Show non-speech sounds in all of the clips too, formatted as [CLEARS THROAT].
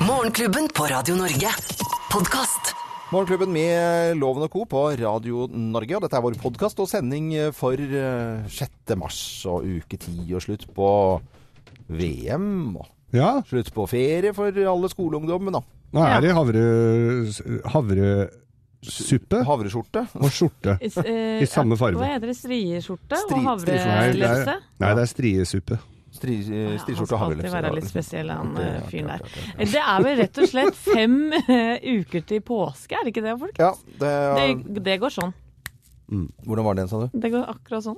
Morgenklubben på Radio Norge. Podkast. Morgenklubben med Loven og Co. på Radio Norge. Og dette er vår podkast og sending for eh, 6. mars og uke 10 og slutt på VM. Og Ja, slutt på ferie for alle skoleungdommen. da. nå er det havre, havresuppe Havreskjorte. og skjorte. I, eh, I samme farge. Hva heter det? Strieskjorte Stri- og Nei, det havrelefse? er, nei, det er striesuppe. Stri, eh, Han skal alltid være litt spesiell, han Det- eh, fyren der. Det er vel rett og slett fem eh, uker til påske, er det ikke det, folk? Ja, det, Det, det går sånn. Hvordan var den, sa du? Det går akkurat sånn.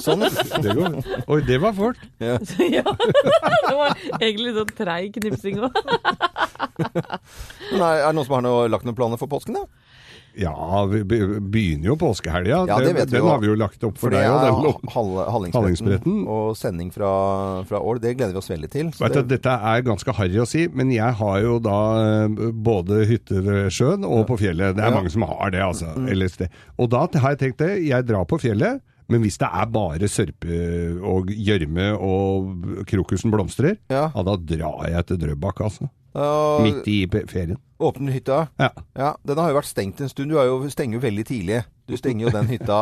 Sånn, [LAUGHS] Det går. Oi, det var fort. ja. [LAUGHS] ja. [LAUGHS] Det var egentlig sånn treig knipsing òg. Er, er det noen som har noe, lagt noen planer for påsken, da? Ja, vi begynner jo påskehelga. Ja, det Den- den har vi jo lagt opp for, deg òg. Hall- Hallingsbretten og sending fra, fra Ål. Det gleder vi oss veldig til. Så Vet det- dette er ganske harry å si, men jeg har jo da eh, både hytte ved sjøen og på fjellet. Det er Ja. mange som har det, altså. Sted. Og da har jeg tenkt det, jeg drar på fjellet, men hvis det er bare sørpe og gjørme og krokusen blomstrer, Ja. ja, da drar jeg til Drøbak, altså. Uh, Midt i ferien. Åpner hytta. Ja. Ja, Den har jo vært stengt en stund. Du jo, stenger jo veldig tidlig. Du stenger jo den hytta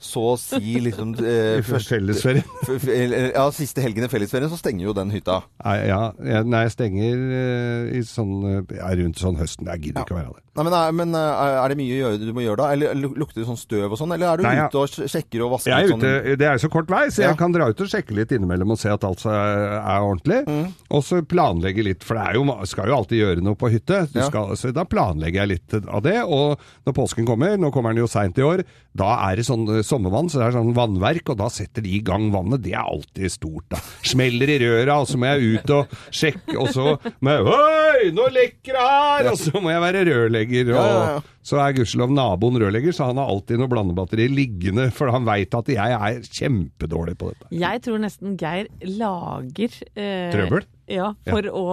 så å si liksom eh, først- Fellesferien. [LAUGHS] Ja, siste helgen i fellesferien så stenger jo den hytta. Nei, ja, nei, jeg stenger eh, i sånn, eh, ja, rundt sånn høsten. Jeg gidder ikke å være der. Nei, men, er, men er det mye å gjøre, du må gjøre da? Eller lukter det sånn støv og sånn? Eller er du Nei, ja. ute og sjekker og vasker Jeg er ute, sånn? Det er jo så kort vei, så Ja. jeg kan dra ut og sjekke litt innimellom og se at alt er, ordentlig. Mm. Og så planlegge litt, for det er jo, skal jo alltid gjøre noe på hytte. Du Ja. Skal, så da planlegger jeg litt av det. Og når påsken kommer, nå kommer den jo seint i år, da er det sånn eh, sommervann, så det er sånn vannverk, og da setter de i gang vannet. Det er alltid stort, da. Smeller i røra, og så må jeg ut og sjekke, og så må jeg Oi, nå lekker det her! Og så må jeg være rørlegger. Og så er gudskjelov naboen rørlegger, så han har alltid noe blandebatteri liggende, for han veit at jeg er kjempedårlig på dette. Jeg tror nesten Geir lager eh, Trøbbel? Ja, for å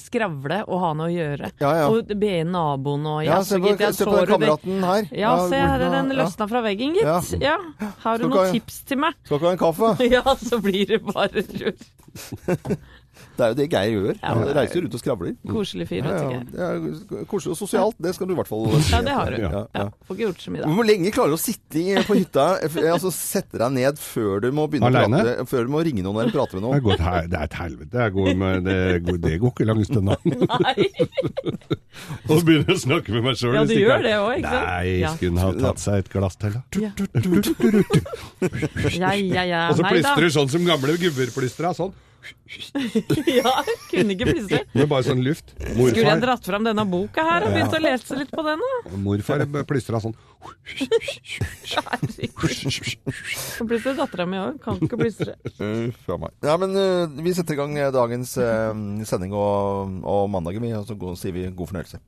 skravle og ha noe å gjøre. Ja, ja. Og be naboen og Ja, ja, se på, ja, se på kameraten her. Ja, se her er den ja. løsna fra veggen, gitt. Ja. Ja. Har du noen tips til meg? Skal ikke ha en kaffe? [LAUGHS] Ja, så blir det bare rør. [LAUGHS] Det er jo det Geir gjør. Ja, Han det er- reiser rundt og skravler. Koselig fyr, Ja, ja. Er koselig og sosialt, det skal du i hvert fall si. Ja, det har du. Ja, Ja, ja. får ikke gjort så mye da. Hvor lenge klarer du å sitte på hytta, altså sette deg ned før du må begynne Alene? å prate, før du må ringe noen eller prate med Det noen? er, det er et helvete. Det, går med, det, går, det går ikke lang stund. da. [LAUGHS] Nei. [LAUGHS] Og begynner å snakke med meg sjøl. Ja, du gjør det òg, ikke sant? Nei, skulle hun ha tatt seg et glass til, da? Ja. [LAUGHS] Ja, ja, ja. Og så plystrer du sånn som gamle gubber plystrer. Sånn. [LAUGHS] Ja, kunne ikke plystre. [LAUGHS] Med bare sånn luft. Skulle jeg dratt fram denne boka her og begynt å lese litt på den, da? morfar plystra sånn. Herregud. plystre dattera mi òg. Kan ikke plystre. Uff a meg. Ja, men uh, vi setter i gang eh, dagens uh, sending og, og mandagen, vi, og så går- sier vi god fornøyelse.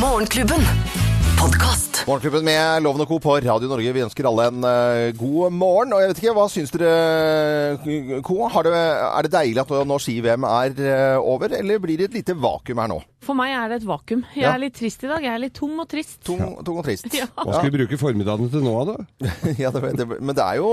Morgenklubben. Podkast. Morgenklubben med Loven og Co. på Radio Norge. Vi ønsker alle en uh, god morgen. Og jeg vet ikke, hva syns dere, Co? Er det deilig at nå ski-VM er uh, over, eller blir det et lite vakuum her nå? For meg er det et vakuum. Jeg Ja. er litt trist i dag. Jeg er litt tom og trist. Tung, tung og trist. Ja. Hva skal vi bruke formiddagen til nå, da? [LAUGHS] ja, det, det, men det er jo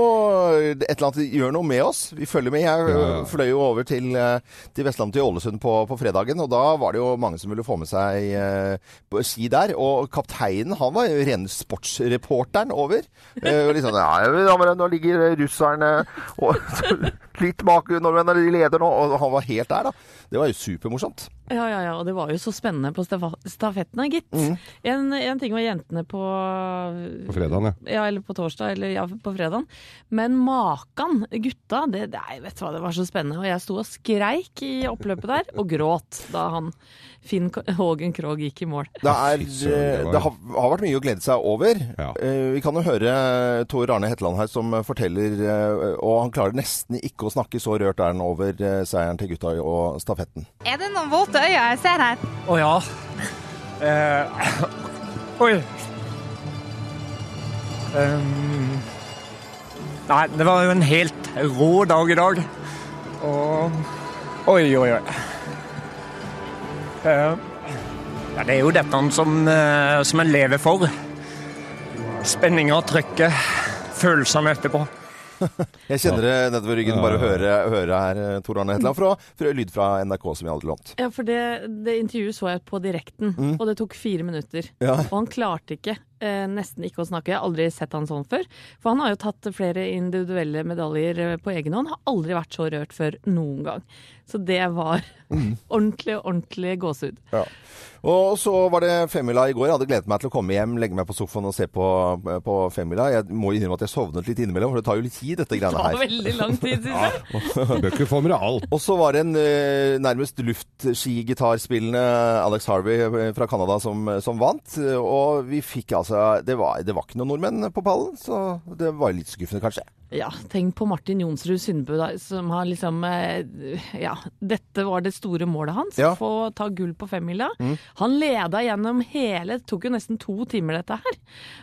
et eller annet gjør noe med oss. Vi følger med. Jeg Ja, ja. fløy jo over til, eh, til Vestlandet til Ålesund på, på fredagen, og da var det jo mange som ville få med seg eh, på ski der. Og kapteinen, han var jo rene sportsreporteren over. Eh, og liksom, ja, ja, men nå ligger russerne og [LAUGHS] litt bak nordmennene, de leder nå. Og han var helt der, da. Det var jo supermorsomt. Ja, ja, ja. Og det var jo så spennende på stafettene, gitt. Mm. En, en ting var jentene på På fredagen, ja. Ja, eller på torsdag, eller ja, på fredagen. Men makan, gutta, det, nei, vet du hva, det var så spennende. Og jeg sto og skreik i oppløpet der, og gråt da han Finn Hågen Krogh gikk i mål. Det, er, det eh, var- det har, har vært mye å glede seg over. Ja. Eh, Vi kan jo høre Tor Arne Hetland her som forteller, eh, og han klarer nesten ikke å snakke, så rørt er han over eh, seieren til gutta og stafetten. Er det noen våte øyne jeg ser her? Å ja. Eh, oi. Um, nei, det var jo en helt rå dag i dag. Og Oi, oi, oi. Ja, det er jo dette som, eh, som en lever for. Spenninga, trykket, følelsene etterpå. [LAUGHS] Jeg kjenner det nedover ryggen bare å høre, høre her, eh, Tor Arne Hetland, fra, fra lyd fra NRK som vi hadde lånt. Ja, for det, det intervjuet så jeg på direkten, og det tok fire minutter. Ja. Og han klarte ikke, eh, nesten ikke å snakke. Jeg har aldri sett han sånn før. For han har jo tatt flere individuelle medaljer eh, på egen hånd. Har aldri vært så rørt før noen gang. Så det var [LAUGHS] ordentlig, ordentlig gåsehud. Ja. Og så var det femmila i går. Jeg hadde gledet meg til å komme hjem, legge meg på sofaen og se på, på femmila. Jeg må innrømme at jeg sovnet litt innimellom, for det tar jo litt tid, dette Det tar her. veldig lang tid, syns jeg. [LAUGHS] Du bør ikke få med deg alt. Og så var det en eh, nærmest luftskigitarspillende Alex Harvey eh, fra Canada som, som vant. Og vi fikk altså det var, det var ikke noen nordmenn på pallen, så det var litt skuffende, kanskje. Ja, tenk på Martin Jonsrud Sundbø, som har liksom eh, Ja, dette var det store målet hans. Ja. Få ta gull på femmila. Han leda gjennom hele Det tok jo nesten to timer, dette her.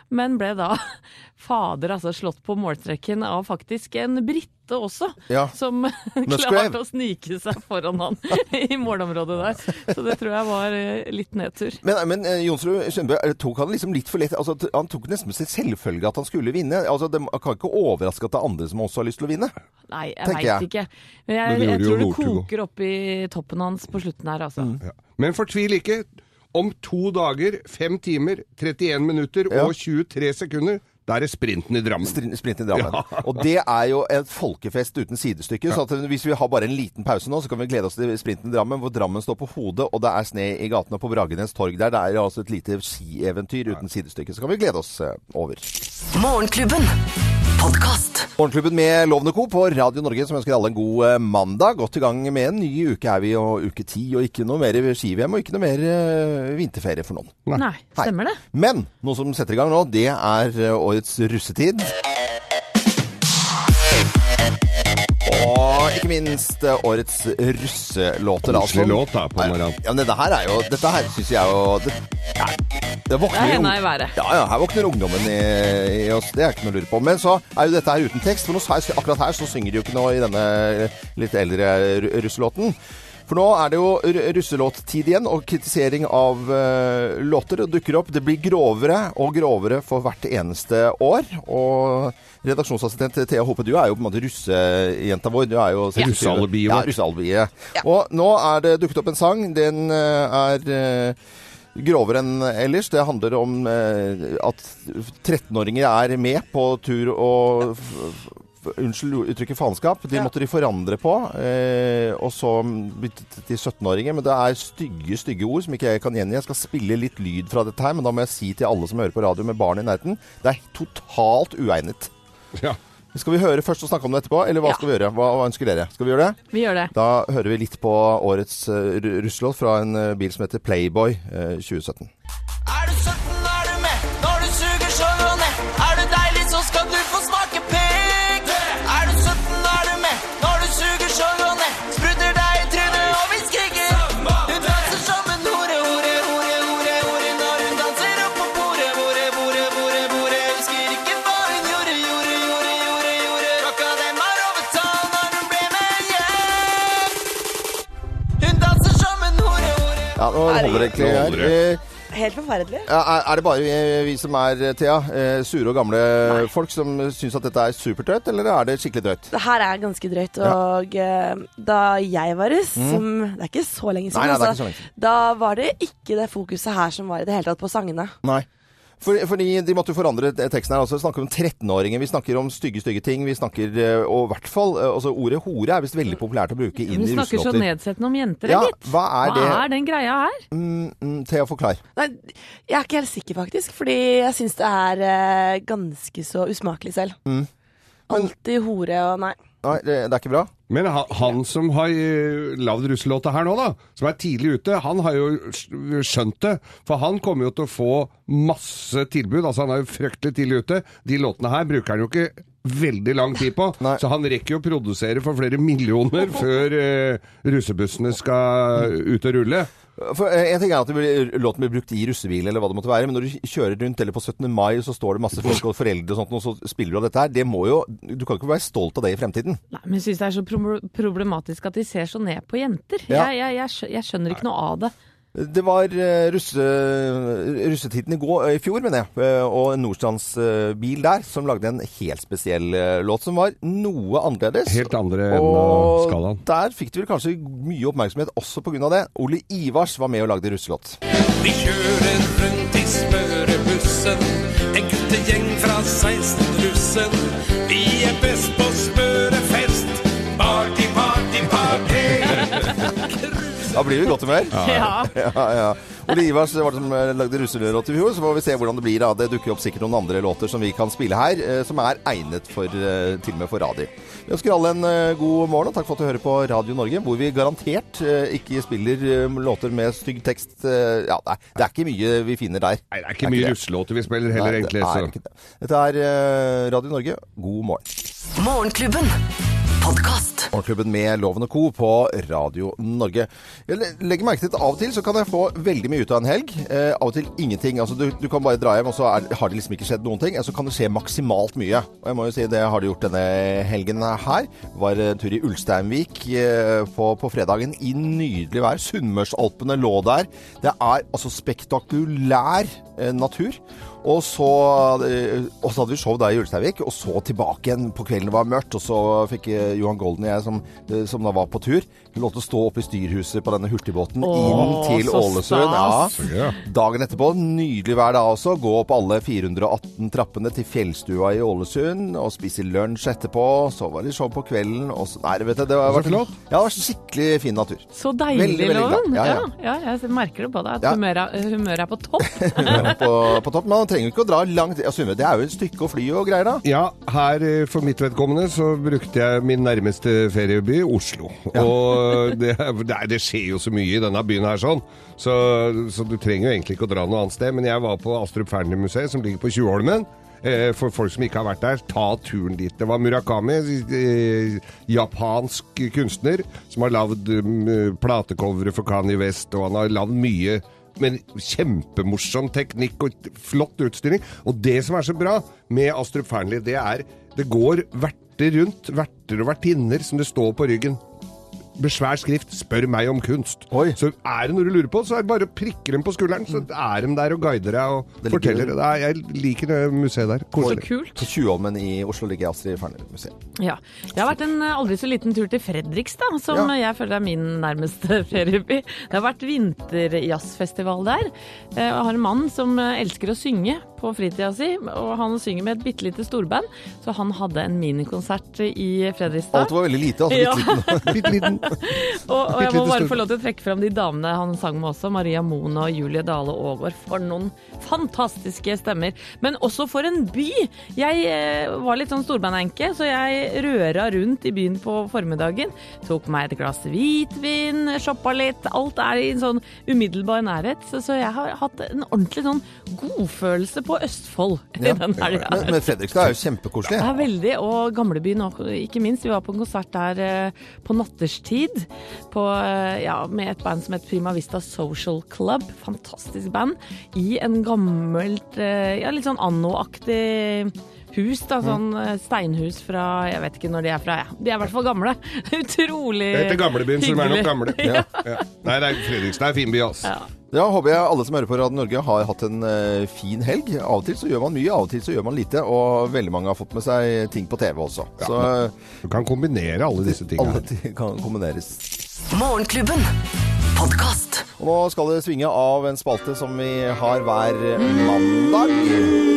Men ble da [LAUGHS] fader altså slått på målstreken av faktisk en brite også. Ja. Som [LAUGHS] klarte å snike seg foran han [LAUGHS] i målområdet der. Så det tror jeg var eh, litt nedtur. Men, men eh, Jonsrud eh, tok han liksom litt for lett altså, Han tok nesten til selvfølge at han skulle vinne. Altså, Det kan ikke overraske at det er andre som også har lyst til å vinne. Nei, jeg veit ikke. Men Men jeg, det jeg tror det koker opp i toppen hans på slutten her, altså. Ja. Men fortvil ikke. Om to dager, fem timer, 31 minutter Ja. og 23 sekunder, da er det sprinten i Drammen. Sprin- Sprint i Drammen. Og det er jo et folkefest uten sidestykke. Så at hvis vi har bare en liten pause nå, så kan vi glede oss til sprinten i Drammen, hvor Drammen står på hodet, og det er sne i gatene på Bragenes torg der. Det er altså et lite skieventyr uten sidestykke. Så kan vi glede oss eh, over. Morgenklubben. Podkast. Morgenklubben med Lovende Co. på Radio Norge som ønsker alle en god eh, mandag. Godt i gang med en ny uke er vi, og uke ti. Og ikke noe mer ski-VM, og ikke noe mer eh, vinterferie for noen. Nei, stemmer det? Men noe som setter i gang nå, det er eh, årets russetid. Og ikke minst eh, årets russelåter. Koselig låt da, på morgenen. Ja, men dette her er jo Dette her syns jeg jo det, ja, det våkner er jo- i været. Ja, ja, her våkner ungdommen i, i oss. Det er ikke noe å lure på. Men så er jo dette her uten tekst. For nå, akkurat her så synger de jo ikke noe i denne litt eldre ru- russelåten. For nå er det jo ru- russelåttid igjen, og kritisering av uh, låter dukker opp. Det blir grovere og grovere for hvert eneste år. Og redaksjonsassistent Thea Hope, du er jo på en måte russejenta vår. Du er jo Russealibiet Ja, russealibiet. Ja. Og nå er det dukket opp en sang. Den eh, er eh, grovere enn ellers. Det handler om eh, at 13-åringer er med på tur og f- f- Unnskyld uttrykket faenskap. De måtte de forandre på. Eh, og så byttet til 17-åringer. Men det er stygge, stygge ord som ikke jeg kan gjengi. Jeg skal spille litt lyd fra dette her, men da må jeg si til alle som hører på radio med barn i nærheten, det er totalt uegnet. Ja. Skal vi høre først og snakke om det etterpå, eller hva ja. skal vi gjøre? Hva, hva, ønsker dere? Skal vi gjøre det? Vi gjør det. Da hører vi litt på årets uh, russelåt fra en uh, bil som heter Playboy eh, uh, 2017. Er du 17? Ja, nå holder det egentlig her. Eh, Helt forferdelig. ja, er, er det bare vi- vi som er, eh, Thea, eh, sure og gamle folk som syns at dette er superdrøyt, eller er det skikkelig drøyt? Det her er ganske drøyt. Og eh, da jeg var russ, som Det er ikke så lenge siden, Mm. Nei, nei, det er ikke altså, så lenge siden. da var det ikke det fokuset her som var i det hele tatt på sangene. Nei. For, fordi de måtte jo forandre teksten her. Altså, vi snakker om 13-åringer, vi snakker om stygge, stygge ting. Vi snakker, eh, og i hvert fall eh, altså, Ordet hore er visst veldig populært å bruke inn Vi i snakker så nedsettende om jenter, Ja, gitt. hva er det? Hva er den greia her? Mm, mm, Thea, forklar. Nei, jeg er ikke helt sikker, faktisk. Fordi jeg syns det er eh, ganske så usmakelig selv. Mm. Alltid hore og nei. Nei, det, det er ikke bra? Men han, han som har eh, lagd russelåta her nå, da, som er tidlig ute, han har jo skjønt det. For han kommer jo til å få masse tilbud. Altså han er jo fryktelig tidlig ute. De låtene her bruker han jo ikke veldig lang tid på. Nei. Så han rekker jo å produsere for flere millioner før eh, russebussene skal ut og rulle. For eh, En ting er at blir, låten blir brukt i russebil, eller hva det måtte være, men når du kjører rundt, eller på 17. mai, så står det masse folk og foreldre og sånt, og så spiller du av dette her. Det må jo Du kan ikke være stolt av det i fremtiden. Nei, men jeg syns det er så problematisk at de ser så ned på jenter. Ja. Jeg, jeg, jeg skjønner ikke noe av det. Det var eh, russe, russetiden i, går, i fjor, mener jeg, eh, og en Nordstrandsbil der som lagde en helt spesiell eh, låt som var noe annerledes. Helt andre enn og skalaen. der fikk de vel kanskje mye oppmerksomhet også pga. det. Ole Ivars var med og lagde russelåt. Vi kjører rundt i smørebussen, en guttegjeng fra 16-russen. Vi er best på smørefest, Da blir vi i godt humør. Ja. [LAUGHS] Ja, ja. Ole Ivars var det som eh, lagde russelåt i fjor, så får vi se hvordan det blir. da. Det dukker opp sikkert noen andre låter som vi kan spille her, eh, som er egnet for, eh, til og med for radio. Vi ønsker alle en god morgen, og takk for at du hører på Radio Norge, hvor vi garantert ikke spiller låter med stygg tekst. Ja, det er, det er ikke mye vi finner der. Nei, det er ikke mye russelåter vi spiller heller, Nei, egentlig. det er Så. ikke det. Dette er Radio Norge. God morgen. Morgenklubben. Podkast. Morgenklubben med Loven og Co. på Radio Norge. Jeg legger merke til at av og til så kan jeg få veldig mye ut av en helg. Eh, av og til ingenting. Altså, du, du kan bare dra hjem, og så er, har det liksom ikke skjedd noen ting. Så kan det skje maksimalt mye. Og jeg må jo si det har det gjort denne helgen her. Var en tur i Ulsteinvik eh, på, på fredagen i nydelig vær. Sunnmørsalpene lå der. Det er altså spektakulær eh, natur. Og så, og så hadde vi show der i Ulsteinvik, og så tilbake igjen på kvelden det var mørkt. Og så fikk eh, Johan Golden og jeg, som, som da var på tur, lov til å stå oppe i styrhuset på denne hurtigbåten Åh, inn til så Ålesund. stas. Ja. Dagen etterpå, nydelig vær da også. Gå opp alle 418 trappene til fjellstua i Ålesund og spise lunsj etterpå. Så var det show på kvelden. Og så, nei, vet du, det var, Så vært- flott. Ja, det var skikkelig fin natur. Så deilig, Veldig, veldig. Loven. Ja, Ja, ja. ja. jeg merker det på deg at Ja. humøret, er- humøret er på topp. [LAUGHS] på, på topp. Man trenger ikke å dra langt. Ja, Summe, det er jo et stykke å fly og greier da. Ja, her eh, for mitt vedkommende så brukte jeg min nærmeste ferieby, Oslo. Og det, det, det skjer jo så mye i denne byen her sånn, så, så du trenger jo egentlig ikke å dra noe annet sted. Men jeg var på Astrup Fearnley-museet, som ligger på Tjuvholmen. Eh, For folk som ikke har vært der, ta turen dit. Det var Murakami, eh, japansk kunstner, som har lagd um, platecovere for Kanye West, og han har lagd mye men kjempemorsom teknikk og flott utstilling. Og det som er så bra med Astrup Fearnley, det er det går verter rundt, verter og vertinner som det står på ryggen. Med svær skrift 'Spør meg om kunst'. Oi. Så er det noe du lurer på, så er det bare å prikke dem på skulderen. Så er de der og guider deg og Det forteller. Det er, jeg liker det museet der. Så kult. På Tjuvholmen i Oslo ligger Astrid Fearnley-museet. Ja. Det har vært en eh, aldri så liten tur til Fredrikstad, som Ja. jeg føler er min nærmeste [LAUGHS] ferieby. Det har vært vinterjazzfestival der. Eh, Jeg har en mann som eh, elsker å synge på fritida si, og han synger med et bitte lite storband. Så han hadde en minikonsert i Fredrikstad. Alt var veldig lite, altså. Bitte [LAUGHS] [LAUGHS] liten. [LAUGHS] Og, og jeg må bare få lov til å trekke fram de damene han sang med også. Maria Mona og Julie Dale Aagaard. For noen fantastiske stemmer. Men også for en by! Jeg eh, var litt sånn storbandenke, så jeg røra rundt i byen på formiddagen. Tok meg et glass hvitvin, shoppa litt. Alt er i en sånn umiddelbar nærhet. Så, så jeg har hatt en ordentlig sånn godfølelse på Østfold i Ja. den helga. Men, men Fredrikstad er jo kjempekoselig. Ja, veldig. Og gamlebyen òg, ikke minst. Vi var på en konsert der eh, på natterstid på, eh, ja, med et band som het Prima Vista Social Club. Fantastisk band. I en gammelt, eh, ja, litt sånn anno-aktig hus. da, Sånn eh, steinhus fra Jeg vet ikke når de er fra. Ja. De er i hvert fall gamle. [LAUGHS] Utrolig Det Etter Gamlebyen, så de er nok gamle. [LAUGHS] Ja. Ja. Nei, det er Fredrikstad er fin by, ass. Ja. Ja, håper jeg alle som hører på Radio Norge har hatt en uh, fin helg. Av og til så gjør man mye, av og til så gjør man lite. Og veldig mange har fått med seg ting på TV også. Så Du kan kombinere alle disse [LAUGHS] alle tingene. ting kan kombineres. Morgenklubben. Podcast. Og nå skal det svinge av en spalte som vi har hver mandag.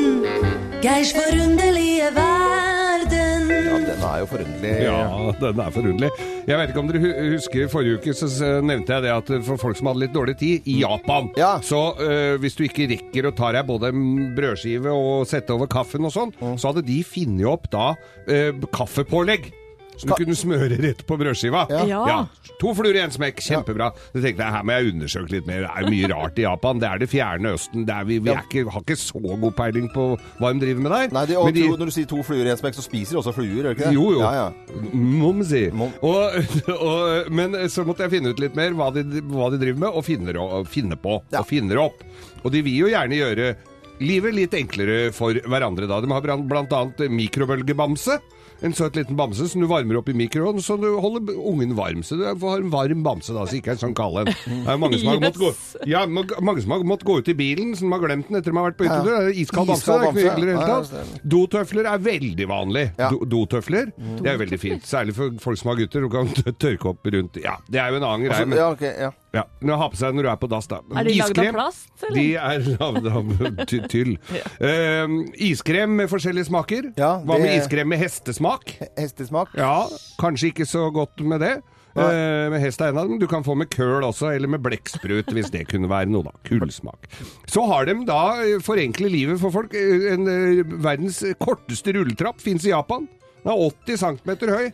Geirs forunderlige verden. Ja, den er jo forunderlig. Ja, den er forunderlig. Jeg vet ikke om dere husker forrige uke så nevnte jeg det at for folk som hadde litt dårlig tid, i Japan Ja. Så øh, hvis du ikke rekker å ta deg både en brødskive og sette over kaffen og sånn, så hadde de funnet opp da øh, kaffepålegg. Så du kunne smøre rett på brødskiva. Ja. Ja. To fluer i en smekk. Kjempebra. Så tenkte jeg her må jeg undersøke litt mer. Det er mye rart i Japan. Det er det fjerne østen. Det er, vi vi er ikke, har ikke så god peiling på hva de driver med der. Nei, de, og de- Når du sier to fluer i en smekk, så spiser de også fluer, gjør de ikke det? jo, jo. Ja, ja. Momsi. Mom. Og, [LAUGHS] og, men så måtte jeg finne ut litt mer hva de, hva de driver med, og finner, og finner på. Ja. Og finner opp. Og de vil jo gjerne gjøre livet litt enklere for hverandre da. De har annet mikrobølgebamse. En søt liten bamse som du varmer opp i mikroen, så du holder ungen varm. Så du har en varm bamse, da, så ikke en sånn kald en. Det er mange som har måttet gå, ja, mange som har måttet gå ut i bilen, som har glemt den etter de har vært på hyttetur. Det er Iskald bamse, det er ikke bamse, hyggelig i det ja. hele Ja, tatt. Dotøfler er veldig vanlig. Ja. Dotøfler, det er veldig fint. Særlig for folk som har gutter, du kan tørke opp rundt Ja, det er jo en annen greie. Altså, Men, ja, ja. ja, men ha på seg når du er på dass, da. Er de lagd av plast, eller? De er lagd av ty- tyll. [LAUGHS] Eh, iskrem med forskjellige smaker. Ja, Hva med iskrem med hestesmak? Hestesmak. Ja, kanskje ikke så godt med det. Uh, med hest er en av dem. Du kan få med køl også, eller med blekksprut, hvis det kunne være noe, da. Kullsmak. Så har de da, eh, forenkle livet for folk, eh, en, uh, verdens korteste rulletrapp fins i Japan. Den er 80 cm høy.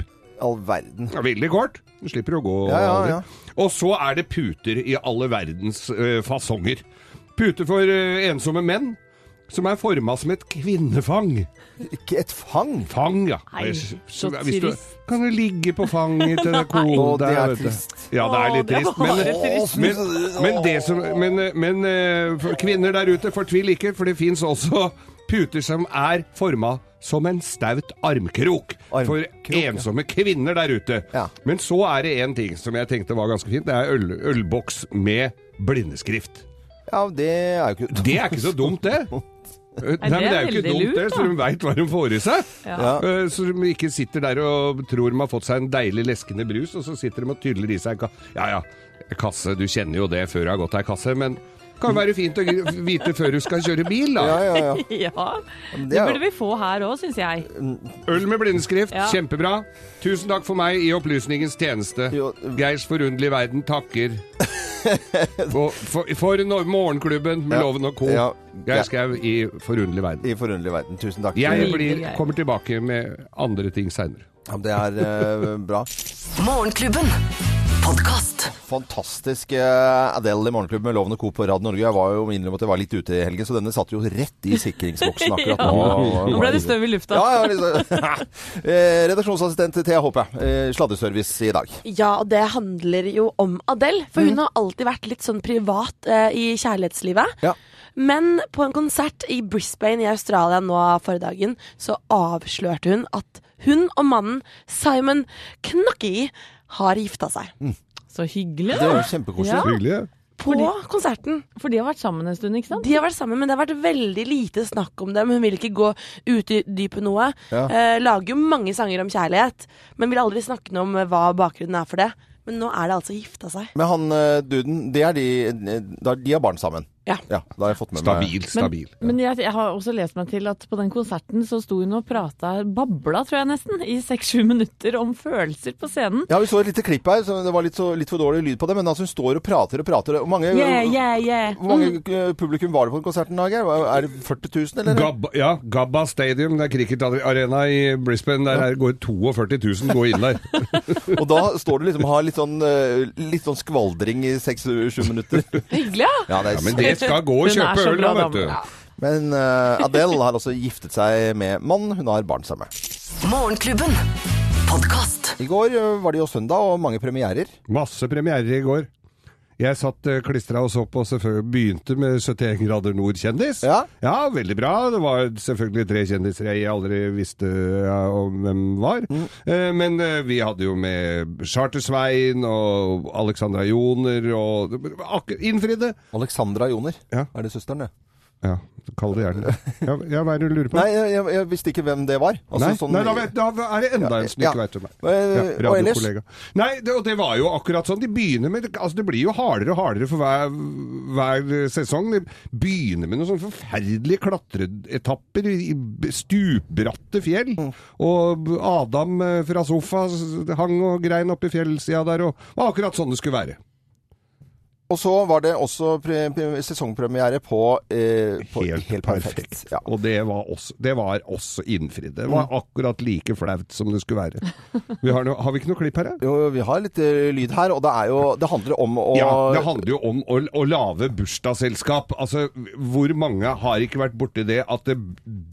[LAUGHS] All verden. Ja, veldig kort. Du slipper å gå. Ja, ja, ja. Og så er det puter i alle verdens uh, fasonger. Puter for uh, ensomme menn, som er forma som et kvinnefang. Ikke et fang. Fang, ja. Nei, så hvis du, trist. kan du ligge på fanget til [LAUGHS] kona Å, det er trist. Ja, det er litt trist. Men, men, men, det som, men, men eh, kvinner der ute, fortvil ikke, for det fins også puter som er forma som en staut armkrok. Armkrok, for ja. ensomme kvinner der ute. Ja. Men så er det én ting som jeg tenkte var ganske fint. Det er øl, ølboks med blindeskrift. Ja, det er jo ikke Det er ikke så dumt, det. [LAUGHS] Nei, men det er jo ikke dumt, det, så de veit hva de får i seg. Ja. Eh, Så de ikke sitter der og tror de har fått seg en deilig leskende brus, og så sitter de og tyller i seg en ka Ja ja, kasse, du kjenner jo det før du har gått ei kasse, men kan være fint å vite før du skal kjøre bil, da. Ja, ja, ja. [LAUGHS] Ja, det burde vi få her òg, syns jeg. Øl med blindeskrift, Ja. kjempebra. Tusen takk for meg i opplysningens tjeneste. Jo, Geirs forunderlige verden takker. [LAUGHS] For, for, for Morgenklubben med Ja. Loven og co. Ja. Geir Skau i forunderlig verden. I forunderlig verden. Tusen takk. Jeg blir, kommer tilbake med andre ting seinere. Ja, det er uh, bra. Morgenklubben. Podkast. Fantastisk eh, Adele i Morgenklubben med Lovende Co. på Radio Norge. Jeg var jo innrømme at jeg var litt ute i helgen, så denne satt jo rett i sikringsboksen [LAUGHS] akkurat nå. Nå ble det støv i lufta. Ja, ja, liksom. [LAUGHS] Eh, Redaksjonsassistent Thea Håpe, sladdeservice sladreservice i dag. Ja, og det handler jo om Adele. For hun har alltid vært litt sånn privat eh, i kjærlighetslivet. Ja. Men på en konsert i Brisbane i Australia nå forrige dagen, så avslørte hun at hun og mannen Simon Knocky har gifta seg. Så hyggelig, Det jo kjempekoselig. Ja. Hyggelig. På konserten. For de har vært sammen en stund, ikke sant? De har vært sammen, men det har vært veldig lite snakk om dem. Hun vil ikke gå utdype noe. Ja. Eh, lager jo mange sanger om kjærlighet, men vil aldri snakke noe om eh, hva bakgrunnen er for det. Men nå er det altså gifta seg. Men han eh, duden, det er de, da- de har barn sammen. Ja. Ja, da har jeg fått med meg Stabil, stabil. Men, men jeg, jeg har også lest meg til at på den konserten så sto hun og prata, babla tror jeg nesten, i seks-sju minutter om følelser på scenen. Ja, vi så et lite klipp her, så det var litt, så, litt for dårlig lyd på det. Men altså, hun står og prater og prater. Hvor mange, Yeah, yeah, yeah. Hvor mange publikum var det på den konserten? Dag? Er det 40 000, eller? Gabba, ja, Gabba Stadium, det er cricketarena i Brisbane. Der er- går 42 000 gå inn der. [LAUGHS] Og da står du liksom og har litt sånn, eh, litt sånn skvaldring i 6-7 minutter. Hyggelig, ja! Ja, det er Ja, det skal gå og kjøpe øl, da, vet du. du. Men uh, Adele har altså giftet seg med mann hun har barn sammen med. Morgenklubben. I går eh, var det jo søndag, og mange premierer. Masse premierer i går. Jeg satt uh, klistra og så på, selvfølgelig begynte med 71 grader nord-kjendis. Ja. veldig bra. Det var selvfølgelig tre kjendiser jeg aldri visste ja, om hvem var. Eh, men eh, vi hadde jo med Charter-Svein og Alexandra Joner og Innfridde. Alexandra Joner. Ja. Er det søsteren, det? Ja, kall det gjerne. Ja, ja, hva er det du lurer på? Nei, jeg, jeg, jeg visste ikke hvem det var. Altså, Nei, sånn- nei da, vet, da er det enda en som Ja. ikke vet hvem er. Eh, Ja, radiokollega. Nei, det, og det var jo akkurat sånn. De begynner med Altså, det blir jo hardere og hardere for hver, hver sesong. De begynner med noen sånne forferdelige klatreetapper i stupbratte fjell. Mm. Og Adam eh, fra sofa hang og grein oppi fjellsida der, og det var akkurat sånn det skulle være. Og så var det også pre pre sesongpremiere på, eh, på Helt, perfekt. Ja. Og det var også, det var også innfridd. Det var akkurat like flaut som det skulle være. Vi har, no, har vi ikke noe klipp her? Jo, vi har litt uh, lyd her, og det er jo Det handler om å Ja, det handler jo om å, å lage bursdagsselskap. Altså, hvor mange har ikke vært borti det at det,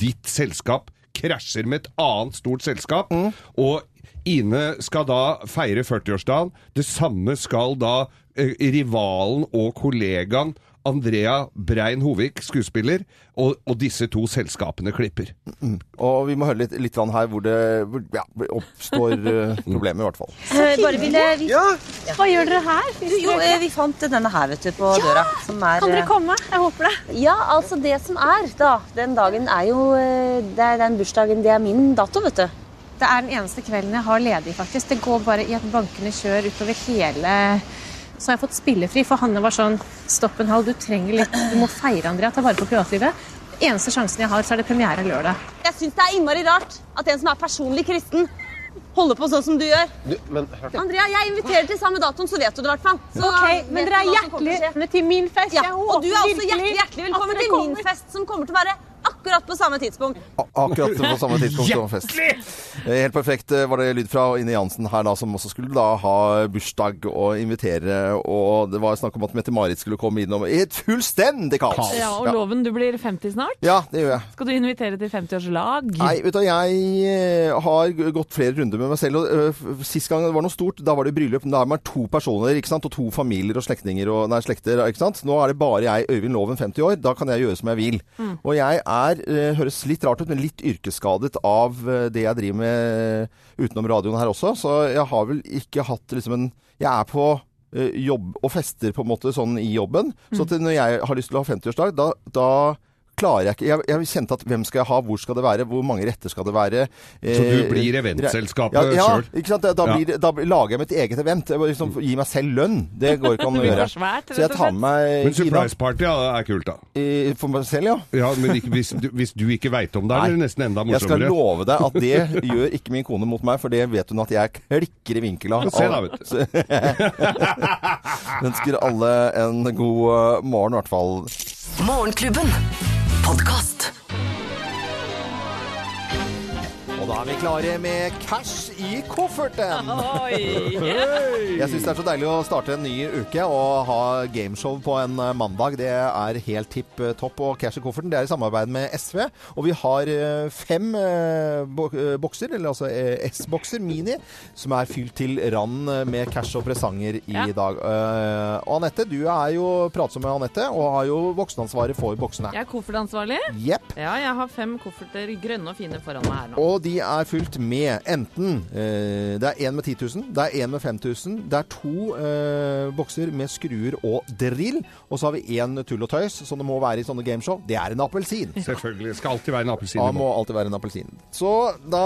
ditt selskap krasjer med et annet stort selskap, og Ine skal da feire 40-årsdagen. Det samme skal da rivalen og kollegaen Andrea Brein Hovig, skuespiller, og, og disse to selskapene klipper. Og vi må høre litt, litt her hvor det hvor, ja, oppstår [LAUGHS] uh, problemer, i hvert fall. Eh, bare ville vi... Hva gjør dere her? Jo, eh, vi fant denne her, vet du, på døra. Som er Kan dere eh, komme? Jeg håper det. Ja, altså det som er, da. Den dagen er jo eh, Det er den bursdagen, det er min dato, vet du. Det er den eneste kvelden jeg har ledig, faktisk. Det går bare i et bankende kjør utover hele Så har jeg fått spillefri, for Hanne var sånn Stopp en halv, du trenger litt Du må feire, Andrea. Ta vare på privatlivet. Eneste sjansen jeg har, så er det premiere lørdag. Jeg syns det er innmari rart at en som er personlig kristen, holder på sånn som du gjør. Andrea, jeg inviterer til samme datoen, så vet du det i hvert fall. Så Ok, Men dere er hjertelig velkomne til min fest. Ja, Jeg og du er også hjertelig, hjertelig velkommen til min fest, som kommer til å være akkurat på samme tidspunkt. A- Akkurat på samme tidspunkt som fest. Eh, Helt perfekt eh, var det lyd fra Ine Jansen her, da, som også skulle da ha bursdag og invitere. Og det var snakk om at Mette-Marit skulle komme innom i et fullstendig kaos. Ja, og Loven, du blir 50 snart. Ja, det gjør jeg. Skal du invitere til 50-årslag? Nei, vet du, jeg eh, har gått flere runder med meg selv. og Sist gang det var noe stort, da var det bryllup. Da er man to personer ikke sant? og to familier og slektninger og nei, slekter. ikke sant? Nå er det bare jeg, Øyvind Loven, 50 år. Da kan jeg gjøre som jeg vil. Mm. Og jeg er, øh, høres litt rart ut, men litt yrkesskadet av øh, det jeg driver med utenom radioen her også. Så jeg har vel ikke hatt liksom en Jeg er på jobb og fester på en måte sånn i jobben. Så Mm. når jeg har lyst til å ha 50-årsdag, da, da klarer jeg ikke Jeg, jeg kjente at hvem skal jeg ha, hvor skal det være, hvor mange retter skal det være? Så du Eh, blir eventselskapet ja, ja, selv? ikke sant? Da, Ja. blir, da lager jeg mitt eget event. Liksom gi meg selv lønn. Det går ikke an å [LAUGHS] gjøre. svært, Så jeg tar med meg Men surprise party ja, er kult, da. i- for meg selv, ja. Ja, Men ikke, hvis, du, hvis du ikke veit om det, er det nesten enda Jeg skal love deg at det [LAUGHS] gjør ikke min kone mot meg, for det vet hun at jeg klikker i vinkel av. Se da, vet du. [LAUGHS] Ønsker alle en god eh, morgen, i hvert fall. Morgenklubben. Podkast. Og da er vi klare med cash i kofferten. [LAUGHS] Jeg syns det er så deilig å starte en ny uke og ha gameshow på en eh, mandag. Det er helt tipp eh, topp. Og Cash i kofferten det er i samarbeid med SV. Og vi har eh, fem bo- bokser, eller altså S-bokser mini, som er fylt til rand med cash og presanger i Ja. dag. Og Anette, du er jo pratsom med Anette og har jo voksenansvaret for boksene. Jeg er koffertansvarlig. Yep. Ja, jeg har fem kofferter, grønne og fine, foran meg her nå. Og de er fylt med enten eh, Det er én med 10 000, det er én med 5000, det er to eh, bokser med skruer og drill, og så har vi én tull og tøys, som det må være i sånne gameshow. Det er en appelsin. [LAUGHS] Selvfølgelig. Skal alltid være en appelsin. Ja, må alltid være en appelsin. Så da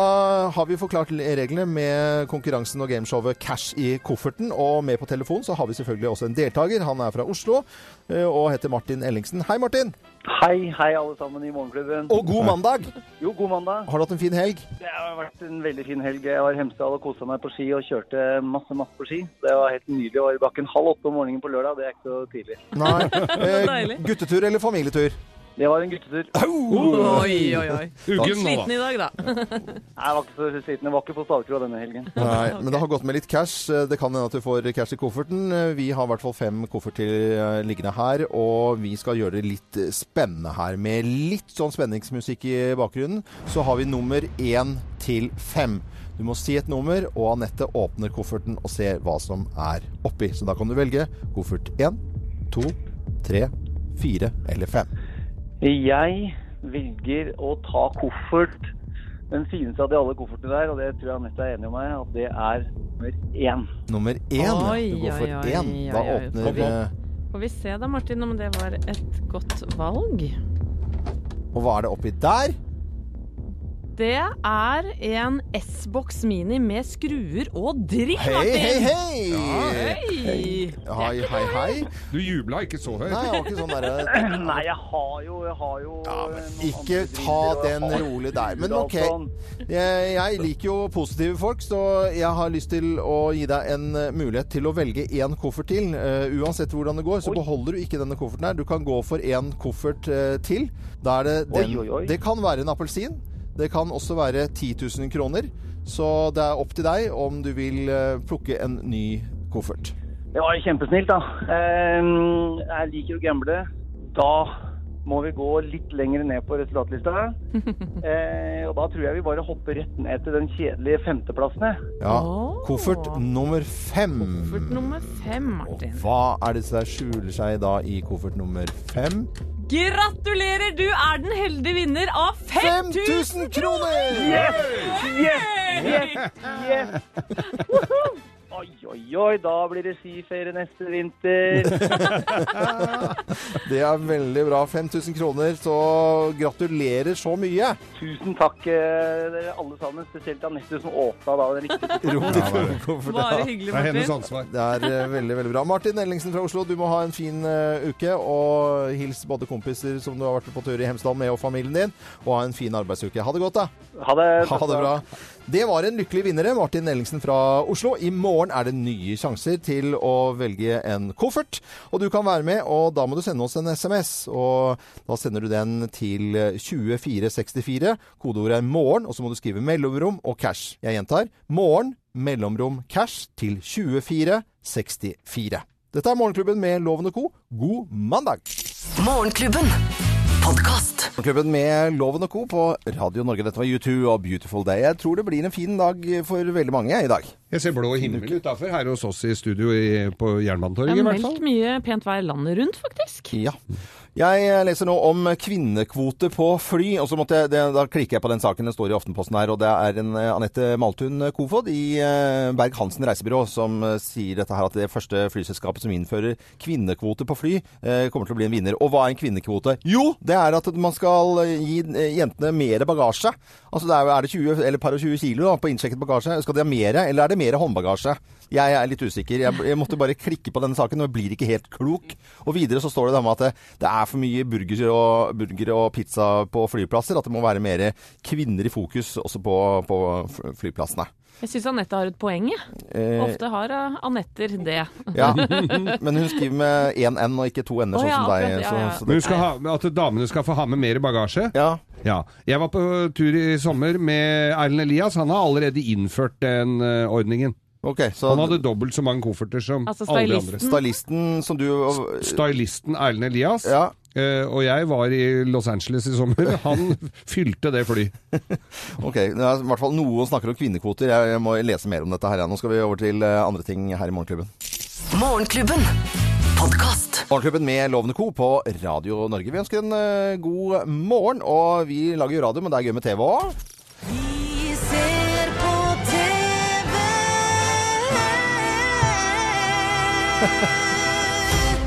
har vi forklart reglene med konkurransen og gameshowet Cash i kofferten. Og med på telefon så har vi selvfølgelig også en deltaker. Han er fra Oslo eh, og heter Martin Ellingsen. Hei, Martin. Hei, hei alle sammen i Morgenklubben. Og god mandag. Jo, god mandag. Har du hatt en fin helg? Det har vært en veldig fin helg. Jeg var i Hemsedal og kosa meg på ski og kjørte masse, masse på ski. Det var helt nydelig. Jeg var i bakken halv åtte om morgenen på lørdag. Det er ikke så tidlig. Nei. [LAUGHS] Eh, guttetur eller familietur? Det var en guttetur. Oi, oi, oi. Uggen nå, Sliten da. i dag, da. [LAUGHS] Nei, Jeg var ikke så sliten. Jeg var ikke på stavkroa denne helgen. [LAUGHS] Nei, men det har gått med litt cash. Det kan hende at du får cash i kofferten. Vi har i hvert fall fem kofferter eh, liggende her, og vi skal gjøre det litt spennende her. Med litt sånn spenningsmusikk i bakgrunnen, så har vi nummer én til fem. Du må si et nummer, og Anette åpner kofferten og ser hva som er oppi. Så da kan du velge koffert én, to, tre, fire eller fem. Jeg velger å ta koffert. Den fineste av de alle koffertene der, og det tror jeg Anette er enig med meg, at det er nummer én. Nummer én. Oi, Du går for oi, én. Da oi, oi. åpner vi, Får vi se da, Martin, om det var et godt valg. Og hva er det oppi der? Det er en S-boks mini med skruer og dritt, Hei, Martin! hei, hei! Hei! Hei, hei, hei. Du jubla ikke så høyt. Nei, jeg var ikke sånn derre [CLEARS THROAT] Nei, jeg har jo, jeg har jo noen Ikke ta den rolig der. Men OK. sånn. Jeg, jeg liker jo positive folk, så jeg har lyst til å gi deg en eh, mulighet til å velge én koffert til. Uh, uansett hvordan det går, så beholder du ikke denne kofferten her. Du kan gå for én koffert uh, til. Da er det den. Oi, oi, oi. Det kan være en appelsin. Det kan også være 10 000 kroner. Så det er opp til deg om du vil eh, plukke en ny koffert. Det var kjempesnilt, da. Eh, Jeg liker å gamble. Da må vi gå litt lenger ned på resultatlista. [LAUGHS] Eh, og da tror jeg vi bare hopper rett ned til den kjedelige femteplassen. Ja. Koffert nummer fem. Koffert nummer fem, Martin. Hva er det som skjuler seg da i koffert nummer fem? Gratulerer! Du er den heldige vinner av 5000 kroner! Yes! Yes! Yes! yes. Oi, oi, oi, da blir det skiferie neste vinter. [LAUGHS] Det er veldig bra. 5000 kroner, så gratulerer så mye. Tusen takk, eh, dere alle sammen. Spesielt Anette som åpna da den riktige [LAUGHS] ja. Bare hyggelig, Martin. Det er hennes ansvar. Det er eh, veldig, veldig bra. Martin Ellingsen fra Oslo, du må ha en fin uh, uke. Og hils både kompiser som du har vært på tur i Hemsedal med, og familien din. Og ha en fin arbeidsuke. Ha det godt, da. Ha det. Ha det bra. Det var en lykkelig vinnere, Martin Ellingsen fra Oslo. I morgen er det nye sjanser til å velge en koffert. Og du kan være med, og da må du sende oss en SMS. Og da sender du den til 2464. Kodeordet er 'morgen', og så må du skrive mellomrom og cash. Jeg gjentar. Morgen, mellomrom, cash til 2464. Dette er Morgenklubben med Loven og Co. God mandag! Morgenklubben. Podkast. Klubben med Loven og Co. på Radio Norge. Dette var U2 og Beautiful Day. Jeg tror det blir en fin dag for veldig mange i dag. Jeg ser blå himmel utafor her hos oss i studio i, på Jernbanetorget, i er hvert fall. meldt mye pent vær landet rundt, faktisk. Ja. Jeg leser nå om kvinnekvote på fly, og så måtte jeg, det, da klikker jeg på den saken. Den står i Aftenposten her, og det er en eh, Anette Maltun Kofod i eh, Berg-Hansen reisebyrå som eh, sier dette her at det første flyselskapet som innfører kvinnekvote på fly, eh, kommer til å bli en vinner. Og hva er en kvinnekvote? Jo, det er at man skal eh, gi eh, jentene mer bagasje. Altså det er, er det 20 eller par og 20 kilo da, på innsjekket bagasje? Skal de ha mer, eller er det mer håndbagasje? Jeg er litt usikker. Jeg, jeg måtte bare klikke på denne saken, og jeg blir ikke helt klok. Og videre så står det da med at det, det er for mye burger og, burger og pizza på flyplasser. At det må være mer kvinner i fokus også på, på flyplassene. Jeg syns Anette har et poeng. jeg. Eh, Ofte har Anetter det. ja, men hun skriver med én N og ikke to N-er, Å, sånn ja, som deg. akkurat, ja, Så, ja. så Men hun skal ha, at damene skal få ha med mer bagasje? ja. Ja. Jeg var på tur i sommer med Erlend Elias. Han har allerede innført den uh, ordningen. Ok, så Han hadde dobbelt så mange kofferter som Altså alle de andre. stylisten som du Stylisten Erlend Elias. Ja. eh, og jeg var i Los Angeles i sommer. [LAUGHS] Han fylte det fly. [LAUGHS] Ok, det er i hvert fall noe snakker om kvinnekvoter. Jeg, jeg må lese mer om dette her. ja. Nå skal vi over til eh, andre ting her i Morgenklubben. Morgenklubben. Podkast. Morgenklubben med Lovende Co. på Radio Norge. Vi ønsker en eh, god morgen, og vi lager jo radio, men det er gøy med TV òg. [LAUGHS]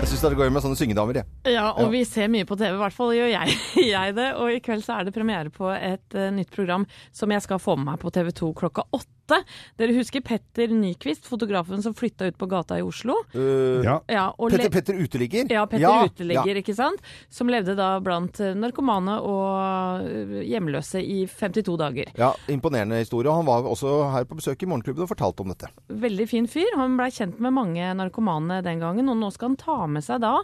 Jeg syns det er gøy med sånne syngedamer, jeg. Ja, og vi ser mye på TV, i hvert fall gjør jeg, [LAUGHS] jeg det. Og i kveld så er det premiere på et uh, nytt program som jeg skal få med meg på TV 2 klokka åtte. Dere husker Petter Nyquist, fotografen som flytta ut på gata i Oslo? Uh, Ja. Ja, og Petter, Petter uteligger? Ja, Petter Ja, Uteligger, ikke sant? Som levde da blant eh, narkomane og eh, hjemløse i 52 dager. Ja, Imponerende historie. og Han var også her på besøk i Morgenklubben og fortalte om dette. Veldig fin fyr. Han blei kjent med mange narkomane den gangen, og nå skal han ta med seg da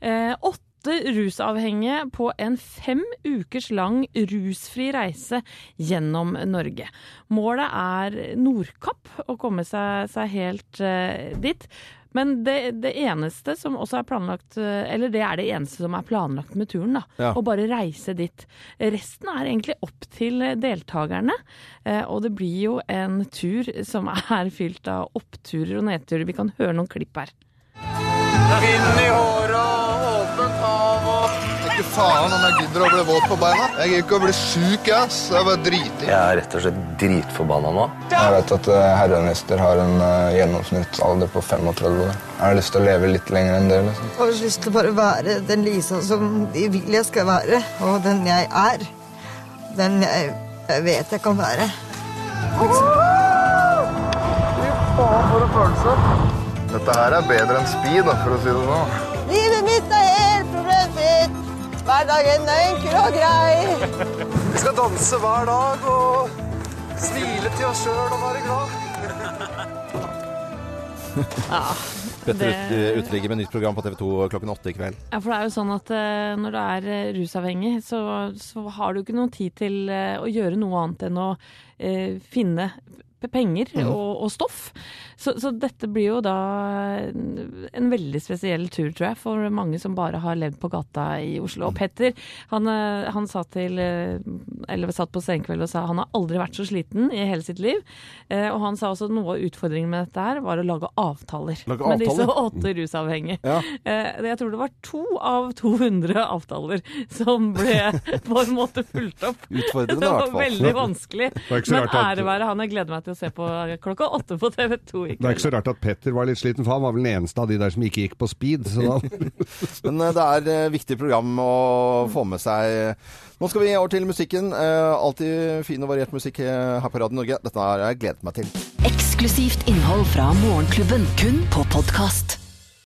eh, åtte rusavhengige på en fem ukers lang rusfri reise gjennom Norge. Målet er Nordkapp, å komme seg, seg helt uh, dit. Men det, det eneste som også er planlagt, eh, eller det er det eneste som er planlagt med turen, da. Ja. Å bare reise dit. Resten er egentlig opp til deltakerne. Eh, Og det blir jo en tur som er fylt av oppturer og nedturer. Vi kan høre noen klipp her. Vind i håret Ikke faen om jeg gidder å bli våt på beina. Jeg gidder ikke å bli sjuk, ass. Jeg bare driter. Jeg er rett og slett dritforbanna nå. Jeg vet at eh, har en eh, gjennomsnittsalder på 35 år. Jeg har lyst til å leve litt lenger enn det. liksom. Jeg har lyst til å bare være den Lisa som de vil jeg skal være, og den jeg er. Den jeg, jeg vet jeg kan være. Dette her er bedre enn speed, for å si det sånn. Hverdagen er enkel og grei. Vi skal danse hver dag og smile til oss sjøl og være glad. Ja, Ut- Uteligger med nytt program på TV 2 klokken åtte i kveld. Ja, for det er jo sånn at uh, når du er uh, rusavhengig, så, så har du ikke noen tid til uh, å gjøre noe annet enn å eh, finne penger Mhm. og, og stoff. Så, så dette blir jo da en veldig spesiell tur, tror jeg, for mange som bare har levd på gata i Oslo. Og Petter, han, eh, han satt, til, eh, eller satt på senkveld og sa han har aldri vært så sliten i hele sitt liv. Eh, Og han sa også at noe av utfordringen med dette her var å lage avtaler Lage med disse avtaler? åtte rusavhengige. Ja. Eh, Jeg tror det var to av 200 avtaler som ble på en måte fulgt opp. Utfordrende, i hvert fall. veldig vanskelig. Det er ikke så Men rart ære være han. Jeg gleder meg til å se på klokka åtte på TV 2 i Det er ikke så rart at Petter var litt sliten, for han var vel den eneste av de der som ikke gikk på speed. Så da [LAUGHS] Men eh, det er et viktig program å få med seg. Nå skal vi over til musikken. Eh, Alltid fin og variert musikk eh, her på Radio Norge. Dette har jeg gledet meg til. Eksklusivt innhold fra Morgenklubben, kun på podkast.